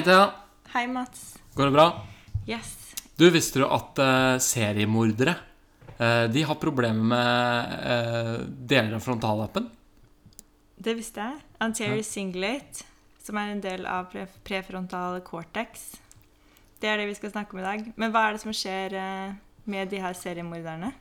Hei, Thea. Hei, Mats. Går det bra? Yes. Du, visste du at uh, seriemordere uh, De har problemer med uh, deler av frontalappen? Det visste jeg. Anterior singulate, som er en del av pre prefrontal cortex. Det er det vi skal snakke om i dag. Men hva er det som skjer med de her seriemorderne?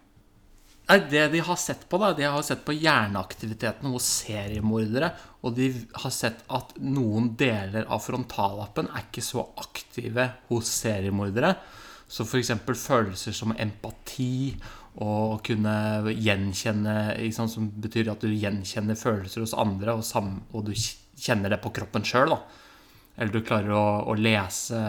Nei, Det de har sett på, da, de har sett på hjerneaktiviteten hos seriemordere. Og de har sett at noen deler av frontallappen er ikke så aktive hos seriemordere. Så f.eks. følelser som empati og kunne gjenkjenne sant, Som betyr at du gjenkjenner følelser hos andre, og, sam, og du kjenner det på kroppen sjøl. Eller du klarer å, å, lese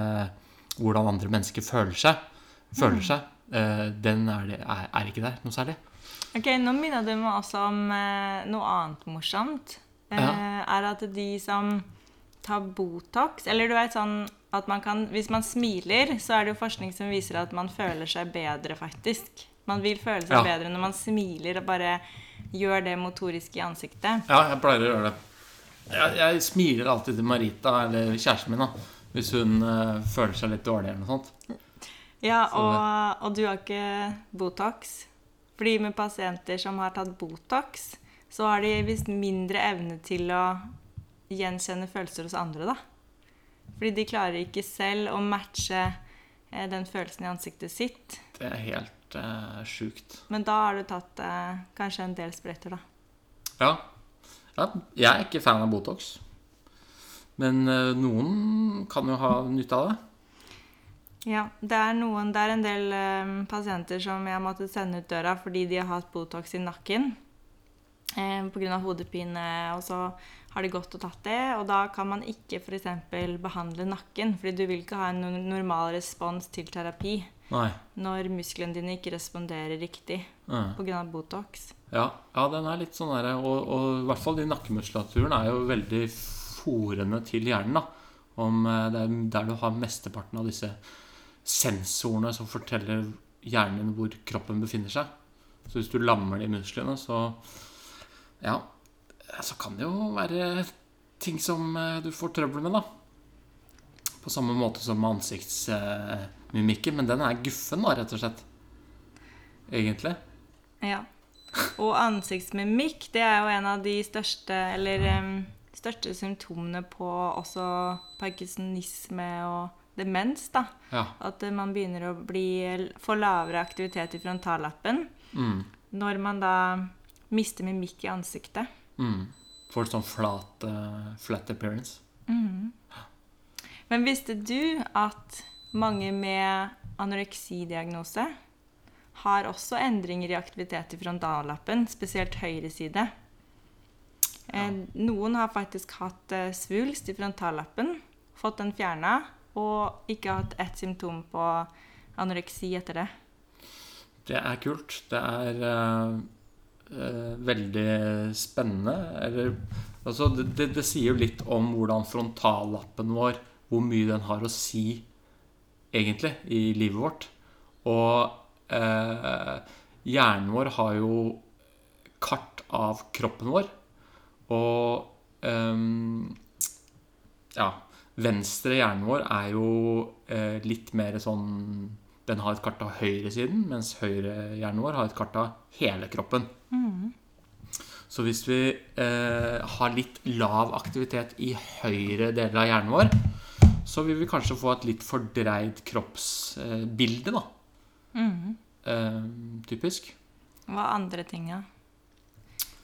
hvordan andre mennesker føler seg. Føler seg. Mm. den er, er, er ikke der noe særlig. Ok, Nå minner du meg også om eh, noe annet morsomt. Eh, Ja. Er at de som tar Botox Eller du vet sånn at man kan Hvis man smiler, så er det jo forskning som viser at man føler seg bedre, faktisk. Man vil føle seg Ja. bedre når man smiler og bare gjør det motorisk i ansiktet. Ja, jeg pleier å gjøre det. Jeg, jeg smiler alltid til Marita, eller kjæresten min, da. Hvis hun eh, føler seg litt dårlig eller noe sånt. Ja, og, og du har ikke Botox. Fordi med pasienter som har tatt Botox, så har de visst mindre evne til å gjenkjenne følelser hos andre, da. Fordi de klarer ikke selv å matche eh, den følelsen i ansiktet sitt. Det er helt uh, sjukt. Men da har du tatt eh, kanskje en del sprøyter, da. Ja. ja. Jeg er ikke fan av Botox. Men eh, noen kan jo ha nytte av det. Ja, det er, noen, det er en del um, pasienter som jeg har måttet sende ut døra fordi de har hatt Botox i nakken eh, pga. hodepine. Og så har de gått og tatt det, og da kan man ikke f.eks. behandle nakken. fordi du vil ikke ha en no- normal respons til terapi Nei. når musklene dine ikke responderer riktig pga. Botox. Ja, ja, den er litt sånn der, og, og i hvert fall de nakkemuskulaturen er jo veldig forende til hjernen. da Om eh, Det er der du har mesteparten av disse sensorene som forteller hjernen hvor kroppen befinner seg. Så hvis du lammer de musklene, så Ja, så kan det jo være ting som eh, du får trøbbel med, da. På samme måte som med ansiktsmimikken. Men den er guffen, da, rett og slett. Egentlig. Ja. Og ansiktsmimikk, det er jo en av de største Eller um, største symptomene på også parkinsonisme og demens, da. Ja. At eh, man begynner å bli, få lavere aktivitet i frontallappen Mm. når man da mister mimikk i ansiktet. Mm. Får sånn flat, uh, flat appearance. Men visste du at mange med anoreksidiagnose har også endringer i aktivitet i frontallappen, spesielt høyre side? Ja. Noen har faktisk hatt eh, svulst i frontallappen, fått den fjerna, og ikke hatt ett symptom på anoreksi etter det. Det er kult. Det er uh, uh, veldig spennende. Eller altså, det, det, det sier jo litt om hvordan frontallappen vår Hvor mye den har å si egentlig i livet vårt. Og uh, hjernen vår har jo kart av kroppen vår. Og ehm, ja, venstre hjernen vår er jo eh, litt mer sånn Den har et kart av høyresiden, mens høyre hjernen vår har et kart av hele kroppen. Så hvis vi eh, har litt lav aktivitet i høyre deler av hjernen vår, så vil vi kanskje få et litt fordreid kroppsbilde, da. Eh, typisk. Hva er andre ting, da?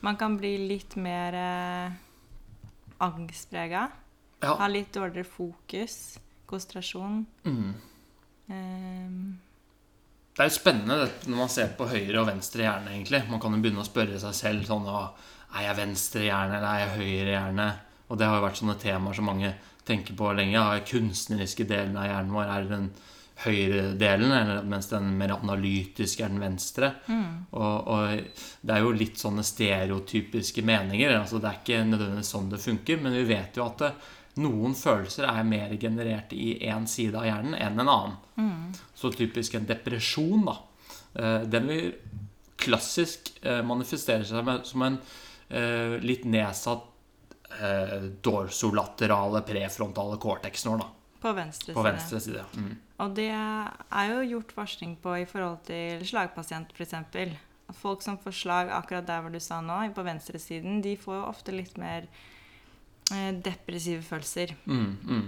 Man kan bli litt mer eh, angstprega. Ja. Ha litt dårligere fokus, konsentrasjon. Mm. Um. Det er jo spennende det, når man ser på høyre og venstre hjerne, egentlig. Man kan jo begynne å spørre seg selv sånn Er jeg venstre hjerne, eller er jeg høyre hjerne? Og det har jo vært sånne temaer som mange tenker på lenge. Ja, er kunstneriske delen av hjernen vår er den høyre delen, eller mens den mer analytiske er den venstre. Og, og det er jo litt sånne stereotypiske meninger. altså Det er ikke nødvendigvis sånn det funker, men vi vet jo at det, noen følelser er mer generert i én side av hjernen enn en annen. Så typisk en depresjon, da. eh, Den vil klassisk eh, manifestere seg som en eh, litt nedsatt dorsolaterale prefrontale cortex-nål. På venstre på side. venstre side. Mm. Og det er jo gjort forskning på i forhold til slagpasient, f.eks. Folk som får slag akkurat der hvor du sa nå, på venstresiden, de får jo ofte litt mer depressive følelser. Mm, mm.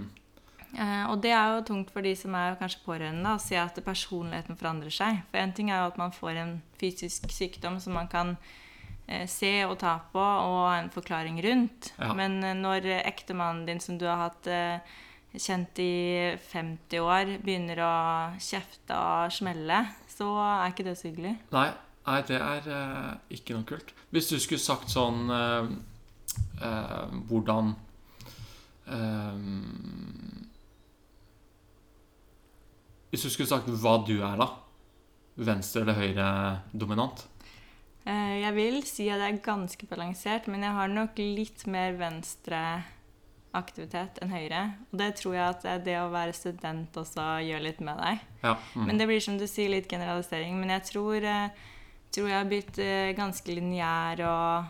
Uh, og det er jo tungt for de som er kanskje pårørende, å se at personligheten forandrer seg. For en ting er jo at man får en fysisk sykdom som man kan uh, se og ta på, og ha en forklaring rundt. Ja. Men uh, når eh, ektemannen din, som du har hatt eh, kjent i 50 år, begynner å kjefte og smelle, så er ikke det så hyggelig. Nei, nei, det er eh, ikke noe kult. Hvis du skulle sagt sånn eh, Hvordan eh, Hvis du skulle sagt hva du er, da? Venstre- eller høyre-dominant? Eh, jeg vil si at jeg er ganske balansert, men jeg har nok litt mer venstre aktivitet enn høyre. Og det tror jeg at det- å være student også gjør litt med deg. Ja. Mm. Men det blir som du sier, litt generalisering. Men jeg tror, eh, tror jeg har blitt ganske lineær og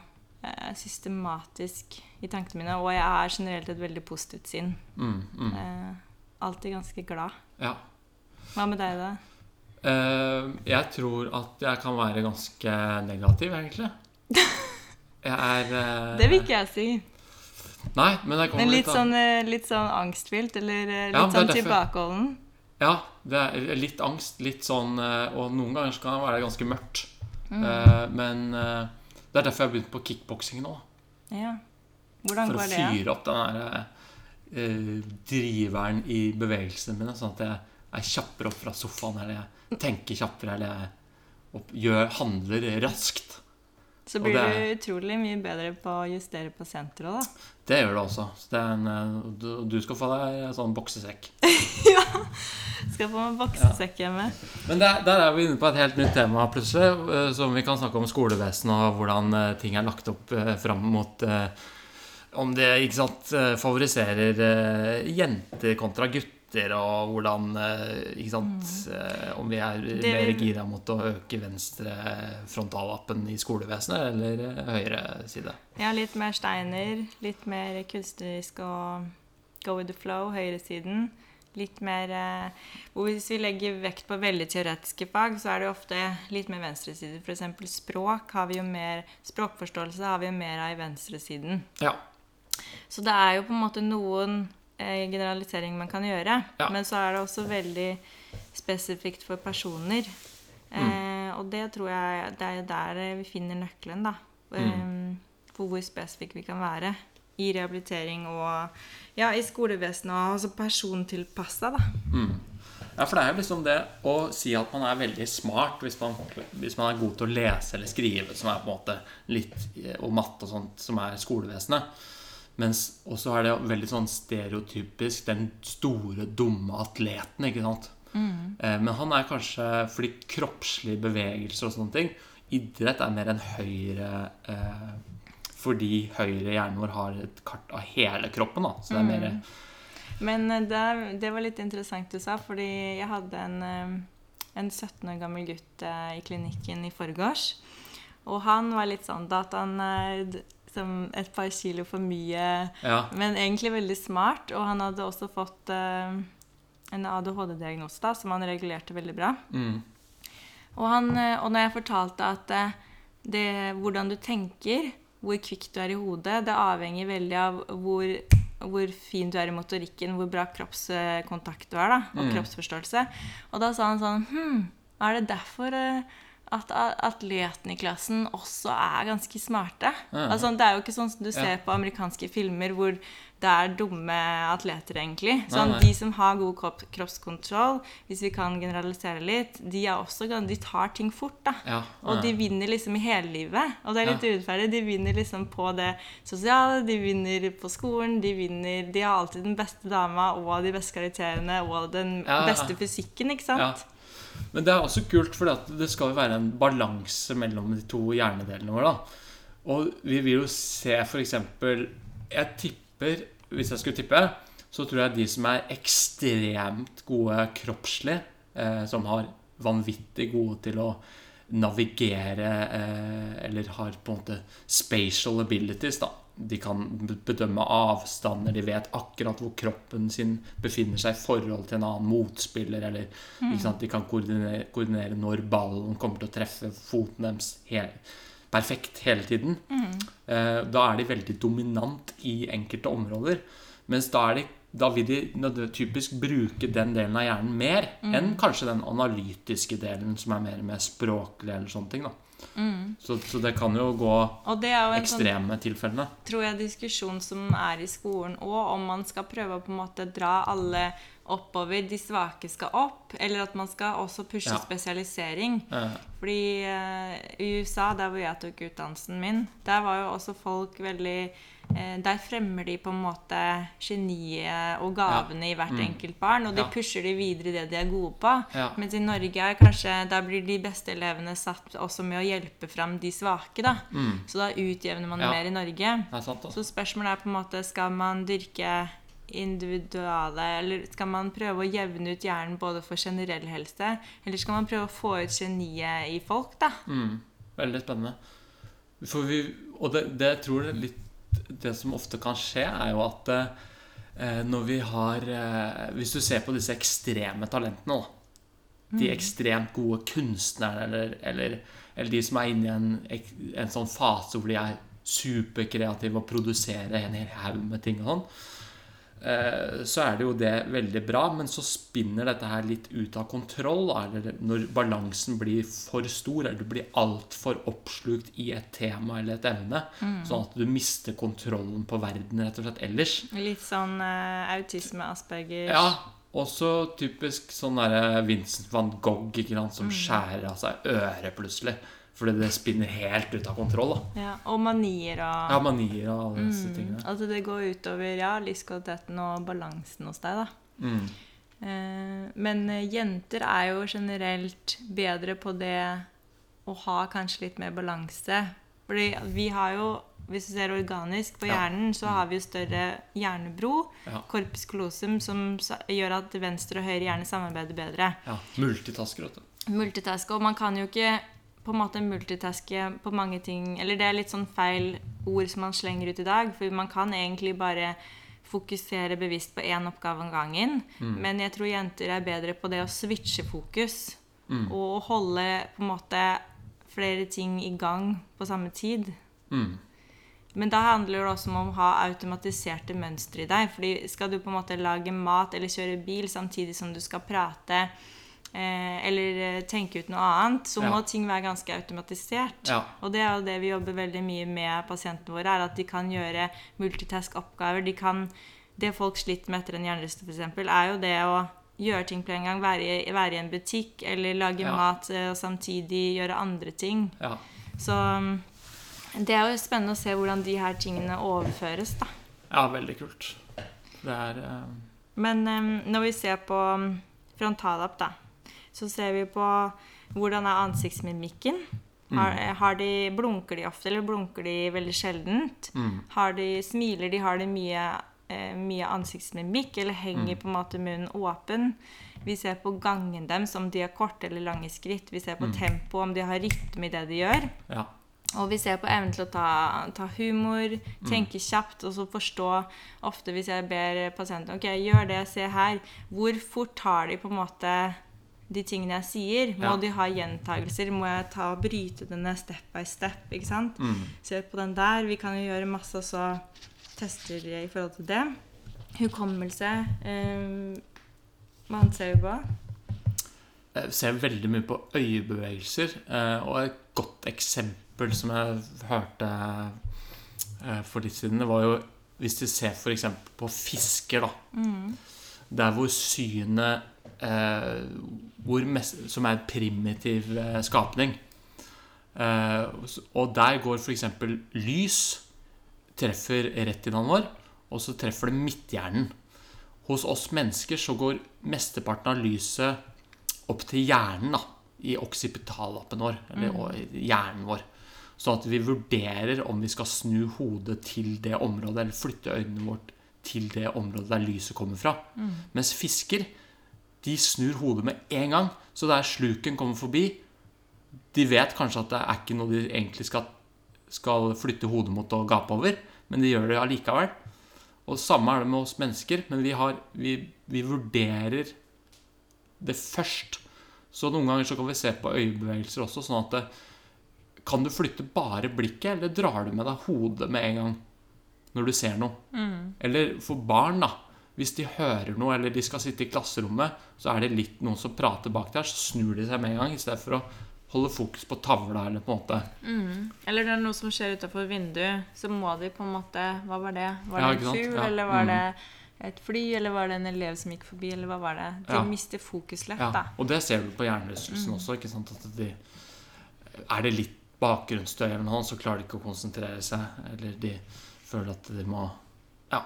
systematisk i tankene mine. Og jeg er generelt et veldig positivt sinn. Mm, mm. Eh, alltid ganske glad. Ja. Hva med deg, da? Eh, jeg tror at jeg kan være ganske negativ, egentlig. Jeg er eh, Det vil ikke jeg si. Nei, men det kommer Men litt litt sånn, eh, litt sånn angstfylt, eller eh, litt Ja, sånn tilbakeholden. Ja, det er litt angst, litt sånn eh, Og noen ganger kan det være ganske mørkt. Mm. Eh, men eh, det er derfor jeg har begynt på kickboksing nå. Ja. Hvordan For å går det? ja? fyre opp den der eh, driveren i bevegelsene mine, sånn at jeg er kjappere opp fra sofaen, eller jeg tenker kjappere, eller jeg opp, gjør, handler raskt. Så blir det du utrolig mye bedre på å justere på senteret, da. Det gjør du også. Så det en, eh, du, du skal få deg en sånn boksesekk. Skal få meg boksesekk hjemme. Men der, der er vi inne på et helt nytt tema plutselig, eh, som vi kan snakke om skolevesenet og hvordan eh, ting er lagt opp eh, fram mot eh, Om det ikke sant, eh, favoriserer eh, jenter kontra gutter, og hvordan eh, ikke sant, mm. Om vi er Det- mer gira mot å øke venstre frontallappen i skolevesenet eller eh, høyre side. Ja, litt mer steiner, litt mer kunstnerisk og go with the flow, høyresiden. Litt mer eh, Hvis vi legger vekt på veldig teoretiske fag, så er det ofte litt mer venstreside. F.eks. språk har vi jo mer Språkforståelse har vi jo mer av i venstresiden. Ja. Så det er jo på en måte noen eh, generalisering man kan gjøre. Ja. Men så er det også veldig spesifikt for personer. Eh, og det tror jeg det er der vi finner nøkkelen, da. Eh, for hvor spesifikke vi kan være. I rehabilitering og ja, i skolevesenet og altså persontilpassa, da. Mm. Ja, for det er jo liksom det å si at man er veldig smart hvis man, hvis man er god til å lese eller skrive, som er på en måte litt Og matte og sånt, som er skolevesenet. Mens også er det veldig sånn stereotypisk den store, dumme atleten, ikke sant. Eh, Men han er kanskje fordi kroppslige bevegelser og sånne ting Idrett er mer enn høyre eh, fordi høyre hjernen vår har et kart av hele kroppen. da Så det er mer Men eh, det, det var litt interessant du sa, fordi jeg hadde en, eh, en 17 år gammel gutt i klinikken i forgårs. Og han var litt sånn datanerd, som et par kilo for mye, Ja. men egentlig veldig smart. Og han hadde også fått uh, en ADHD-diagnose da, som han regulerte veldig bra. Mm. Og, han, eh, og når jeg fortalte at eh, det, hvordan du tenker, hvor kvikk du er i hodet, det avhenger veldig av hvor, hvor fin du er i motorikken, hvor bra kroppskontakt du er, da, og Mm. kroppsforståelse. Og da sa han sånn Hm, er det derfor at atletene i klassen også er ganske smarte? Ja. Altså, det er jo ikke sånn som du Ja. ser på amerikanske filmer hvor det er dumme atleter, egentlig. Sånn, nei. De som har god kropp, kroppskontroll, hvis vi kan generalisere litt, de, er også, de tar ting fort. da. Ja. Og de vinner liksom i hele livet. Og det er litt Ja. urettferdig. De vinner liksom på det sosiale, de vinner på skolen, de vinner De har alltid den beste dama og de beste karakterene og den Ja, ja. beste fysikken, ikke sant? Men det er også kult, for det skal jo være en balanse mellom de to hjernedelene våre. da. Og vi vil jo se f.eks. Jeg tipper, hvis jeg skulle tippe, så tror jeg de som er ekstremt gode kroppslig, eh, som har vanvittig gode til å navigere eh, eller har på en måte spatial abilities, da. De kan bedømme avstander, de vet akkurat hvor kroppen sin befinner seg i forhold til en annen motspiller. Eller ikke sant? de kan koordinere, koordinere når ballen kommer til å treffe foten deres hele, perfekt hele tiden. Eh, da er de veldig dominant i enkelte områder. Mens da, er de, da vil de typisk bruke den delen av hjernen mer enn kanskje den analytiske delen, som er mer med språklig eller sånne ting. da. Så, så det kan jo gå jo sånn ekstreme tilfellene. tror jeg, diskusjon som er i skolen òg, om man skal prøve å på en måte dra alle oppover, de svake skal opp, eller at man skal også pushe Ja. spesialisering. Ja. Fordi uh, i USA, der hvor jeg tok utdannelsen min, der var jo også folk veldig Der fremmer de på en måte geniet og gavene i hvert enkelt barn, og de Ja. pusher de videre i det de er gode på. Ja. Mens i Norge er kanskje Der blir de beste elevene satt også med å hjelpe fram de svake, da. Så da utjevner man Ja. mer i Norge. sant, Så spørsmålet er på en måte Skal man dyrke individuale Eller skal man prøve å jevne ut hjernen både for generell helse, eller skal man prøve å få ut geniet i folk, da? Mm, veldig spennende. Vi, og det, det tror er litt, det som ofte kan skje, er jo at eh, når vi har eh, Hvis du ser på disse ekstreme talentene, da. De ekstremt gode kunstnerne, eller, eller, eller de som er inne i en, en sånn fase hvor de er superkreative og produserer en hel haug med ting og sånn. Eh, så er det jo det veldig bra, men så spinner dette her litt ut av kontroll. Eller når balansen blir for stor, eller du blir altfor oppslukt i et tema eller et emne, sånn at du mister kontrollen på verden rett og slett ellers. Litt sånn uh, autisme, asperger Ja, også typisk sånn derre Vincent van Gogh ikke sant, som skjærer av seg øret plutselig. Fordi det spinner helt ut av kontroll. da Ja, og manier og Ja, manier og alle disse tingene. Altså det går utover ja, livskvaliteten og balansen hos deg, da. Mm. Eh, men eh, jenter er jo generelt bedre på det å ha kanskje litt mer balanse. Fordi vi har jo, hvis du ser organisk på hjernen, så har vi jo større hjernebro, Ja. corpus callosum, som gjør at venstre og høyre hjerne samarbeider bedre. ja. Multitasker, vet du. Multitasker, og man kan jo ikke på en måte multitaske på mange ting Eller det er litt sånn feil ord som man slenger ut i dag, for man kan egentlig bare fokusere bevisst på én oppgave om gangen. Men jeg tror jenter er bedre på det å switche fokus. Og holde på en måte flere ting i gang på samme tid. Mm. Men da handler det også om å ha automatiserte mønstre i deg. fordi skal du på en måte lage mat eller kjøre bil samtidig som du skal prate eh, eller eh, tenke ut noe annet, så Ja. må ting være ganske automatisert. Ja. Og det er jo det vi jobber veldig mye med pasientene våre, er at de kan gjøre multitask-oppgaver. De kan, Det folk sliter med etter en hjernerystelse, f.eks., er jo det å gjøre ting på en gang. Være i, være i en butikk eller lage Ja. mat eh, og samtidig gjøre andre ting. Ja. Så um, det er jo spennende å se hvordan de her tingene overføres, da. ja, veldig kult. Det er eh, Men um, når vi ser på um, frontallapp, da, så ser vi på hvordan er ansiktsmimikken. Har, har de, blunker de ofte, eller blunker de veldig sjeldent? mm. Har de, smiler de, har de mye, eh, mye ansiktsmimikk, eller henger på en måte munnen åpen? Vi ser på gangen deres, om de har korte eller lange skritt. Vi ser på tempo, om de har rytme i det de gjør. Ja. Og vi ser på evnen til å ta, ta humor, tenke kjapt og så forstå Ofte hvis jeg ber pasienten ok, gjør det, se her. Hvor fort tar de på en måte de tingene jeg sier? Må Ja. de ha gjentagelser? Må jeg ta og bryte det ned step by step? ikke sant? Mm. Se på den der. Vi kan jo gjøre masse også tester i forhold til det. Hukommelse. Annet ser vi på? Jeg ser veldig mye på øyebevegelser. eh, Og et godt eksempel som jeg hørte eh, for litt siden, det var jo hvis du ser f.eks. på fisker, da. Der hvor synet Som er en primitiv eh, skapning. Eh, og der går f.eks. lys treffer retinaen vår, og så treffer det midthjernen. Hos oss mennesker så går mesteparten av lyset opp til hjernen, da, i occipitallappen vår, eller og hjernen vår. Sånn at vi vurderer om vi skal snu hodet til det området, eller flytte øynene vårt til det området der lyset kommer fra. Mens fisker, de snur hodet med en gang. Så der sluken kommer forbi, de vet kanskje at det er ikke noe de egentlig skal, skal flytte hodet mot og gape over, men de gjør det allikevel. Og samme er det med oss mennesker, men vi, har, vi, vi vurderer det først. Så noen ganger så kan vi se på øyebevegelser også, sånn at det, Kan du flytte bare blikket, eller drar du med deg hodet med en gang når du ser noe? Eller for barn, da. Hvis de hører noe, eller de skal sitte i klasserommet, så er det litt noen som prater bak der, så snur de seg med en gang, i stedet for å holde fokus på tavla, eller på en måte Eller det er noe som skjer utafor vinduet, så må de på en måte Hva var det? Var det ja, en fugl, Ja. eller var Mm. det et fly, eller var det en elev som gikk forbi, eller hva var det? De Ja. mister fokus lett, Ja, da. og det ser du på hjernerystelsen også. ikke sant? At de, er det litt bakgrunnsstøy, eller noe, så klarer de ikke å konsentrere seg. Eller de føler at de må Ja.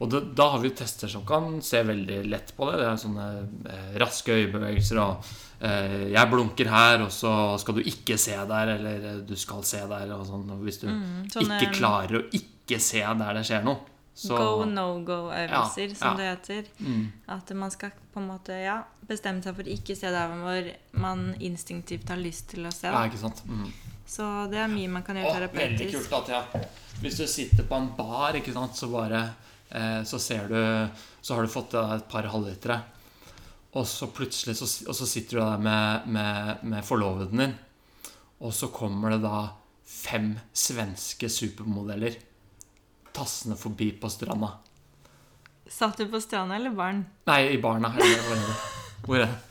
Og det, da har vi tester som kan se veldig lett på det. Det er sånne eh, raske øyebevegelser og eh, 'Jeg blunker her, og så skal du ikke se der', eller eh, 'du skal se der', og sånn. Og hvis du Mm, sånne ikke klarer å ikke se der det skjer noe, så go no go-øvelser, Ja, som ja. det heter. mm, At man skal på en måte ja, bestemme seg for å ikke se der hvor man instinktivt har lyst til å se. Ja, ikke sant. Mm. Så det er mye man kan Å, gjøre veldig kult at ja. Hvis du sitter på en bar, ikke sant, så bare eh, Så ser du Så har du fått et par halvlitere. Og så plutselig så, Og så sitter du der med, med, med forloveden din. Og så kommer det da fem svenske supermodeller tassende forbi på stranda. Satt du på stranda eller barn? Nei, i barna. Hvor er det? Er?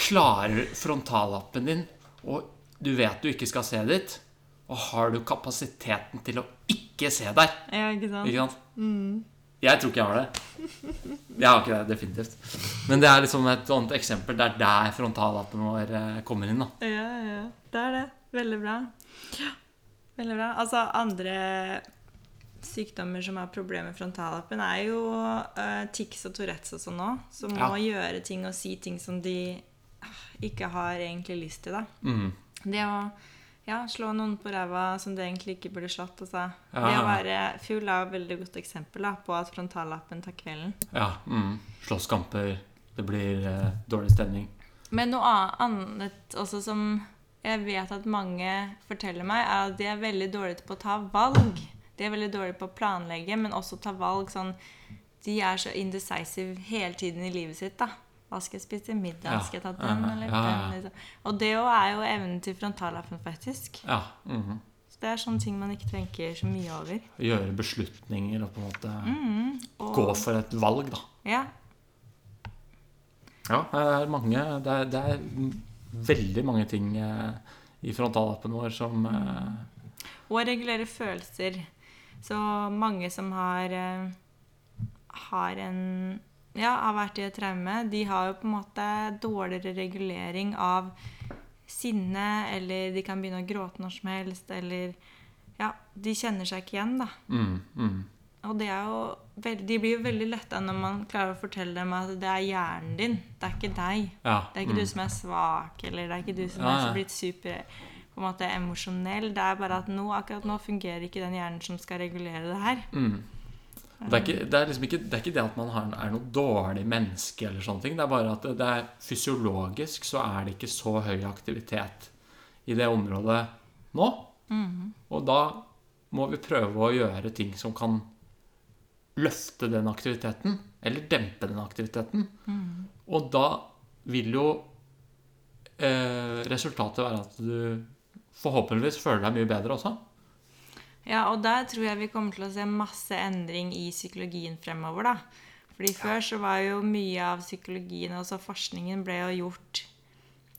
Klarer frontallappen din, og du vet du ikke skal se dit, og har du kapasiteten til å ikke se der? Ja, ikke sant? Ikke sant? Jeg tror ikke jeg har det. Jeg har ikke det, definitivt. Men det er liksom et annet eksempel. Det er der frontallappen vår eh, kommer inn. da. Ja, ja. Det er det. Veldig bra. Veldig bra. Altså, andre sykdommer som har problemer med frontallappen, er jo uh, tics og Tourettes og sånn òg. Som må gjøre ting og si ting som de ah, ikke har egentlig lyst til. da. Mm. Det å ja, slå noen på ræva som det egentlig ikke burde slått. Altså. Ja. Det å være full er et veldig godt eksempel da, på at frontallappen tar kvelden. Ja. Mm. Slåsskamper. Det blir eh, dårlig stemning. Men noe annet også som jeg vet at mange forteller meg, er at de er veldig dårlige på å ta valg. De er veldig dårlige på å planlegge, men også ta valg sånn De er så indecisive hele tiden i livet sitt, da. Hva skal jeg spise middag? Ja. Skal jeg ta den eller ja, ja. den? Liksom. Og det òg er jo evnen til frontallappen, faktisk. Ja. -hmm. Så det er sånne ting man ikke tenker så mye over. Gjøre beslutninger og på en måte Mm, og, gå for et valg, da. Ja, Ja, det er mange Det er, det er veldig mange ting eh, i frontallappen vår som eh, Og regulere følelser. Så mange som har eh, har en ja, har vært i et traume, de har jo på en måte dårligere regulering av sinne, eller de kan begynne å gråte når som helst, eller Ja, de kjenner seg ikke igjen, da. mm, mm. Og det jo de blir jo veldig letta når man klarer å fortelle dem at det er hjernen din, det er ikke deg. Ja. Det er ikke mm. du som er svak, eller det er ikke du som Ja, ja. er blitt super på en måte emosjonell. Det er bare at nå, akkurat nå fungerer ikke den hjernen som skal regulere det her. Mm. Det er, ikke, det, er liksom ikke, det er ikke det at man har, er noe dårlig menneske, eller sånne ting. Det er bare at det, er fysiologisk så er det ikke så høy aktivitet i det området nå. Og da må vi prøve å gjøre ting som kan løfte den aktiviteten, eller dempe den aktiviteten. Og da vil jo eh, resultatet være at du forhåpentligvis føler deg mye bedre også. Ja, og der tror jeg vi kommer til å se masse endring i psykologien fremover, da. Fordi før så var jo mye av psykologien, altså forskningen, ble jo gjort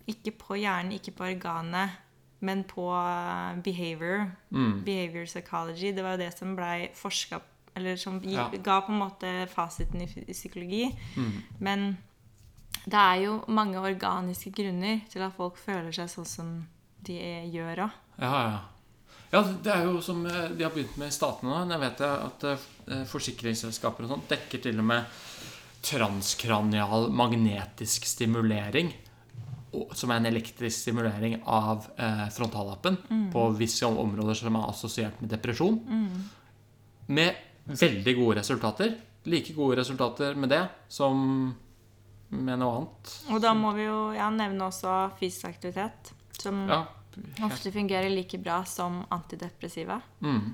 ikke på hjernen, ikke på organet, men på eh, behavior. Mm. Behavior psychology. Det var jo det som blei forska Eller som gi, Ja. ga på en måte fasiten i i psykologi. Mm. Men det er jo mange organiske grunner til at folk føler seg sånn som de gjør òg. Ja, ja. Ja, det er jo som eh, de har begynt med i statene nå. Jeg vet at eh, forsikringsselskaper og sånt dekker til og med transkranial magnetisk stimulering. Som er en elektrisk stimulering av eh, frontallappen på visse områder som er assosiert med depresjon. Med veldig gode resultater. Like gode resultater med det som med noe annet. Og da må vi jo ja, nevne også fysisk aktivitet, som Ja. Ofte fungerer like bra som antidepressiva. Mm.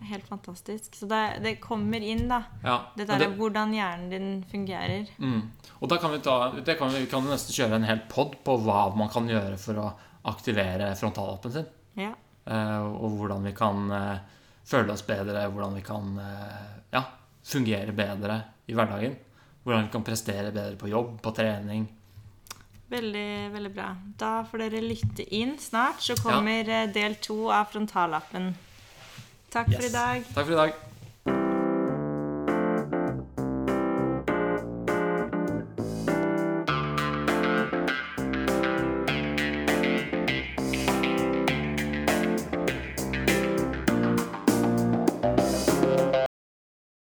Helt fantastisk. Så det, det kommer inn, da. Ja, Det der det, hvordan hjernen din fungerer. Mm. Og da kan vi ta det kan vi, kan vi nesten kjøre en hel pod på hva man kan gjøre for å aktivere frontallappen sin. Ja. Eh, og hvordan vi kan eh, føle oss bedre, hvordan vi kan eh, ja, fungere bedre i hverdagen. Hvordan vi kan prestere bedre på jobb, på trening. Veldig, veldig bra. Da får dere lytte inn snart, så kommer ja. del to av frontallappen. Takk for i dag. Takk for i dag.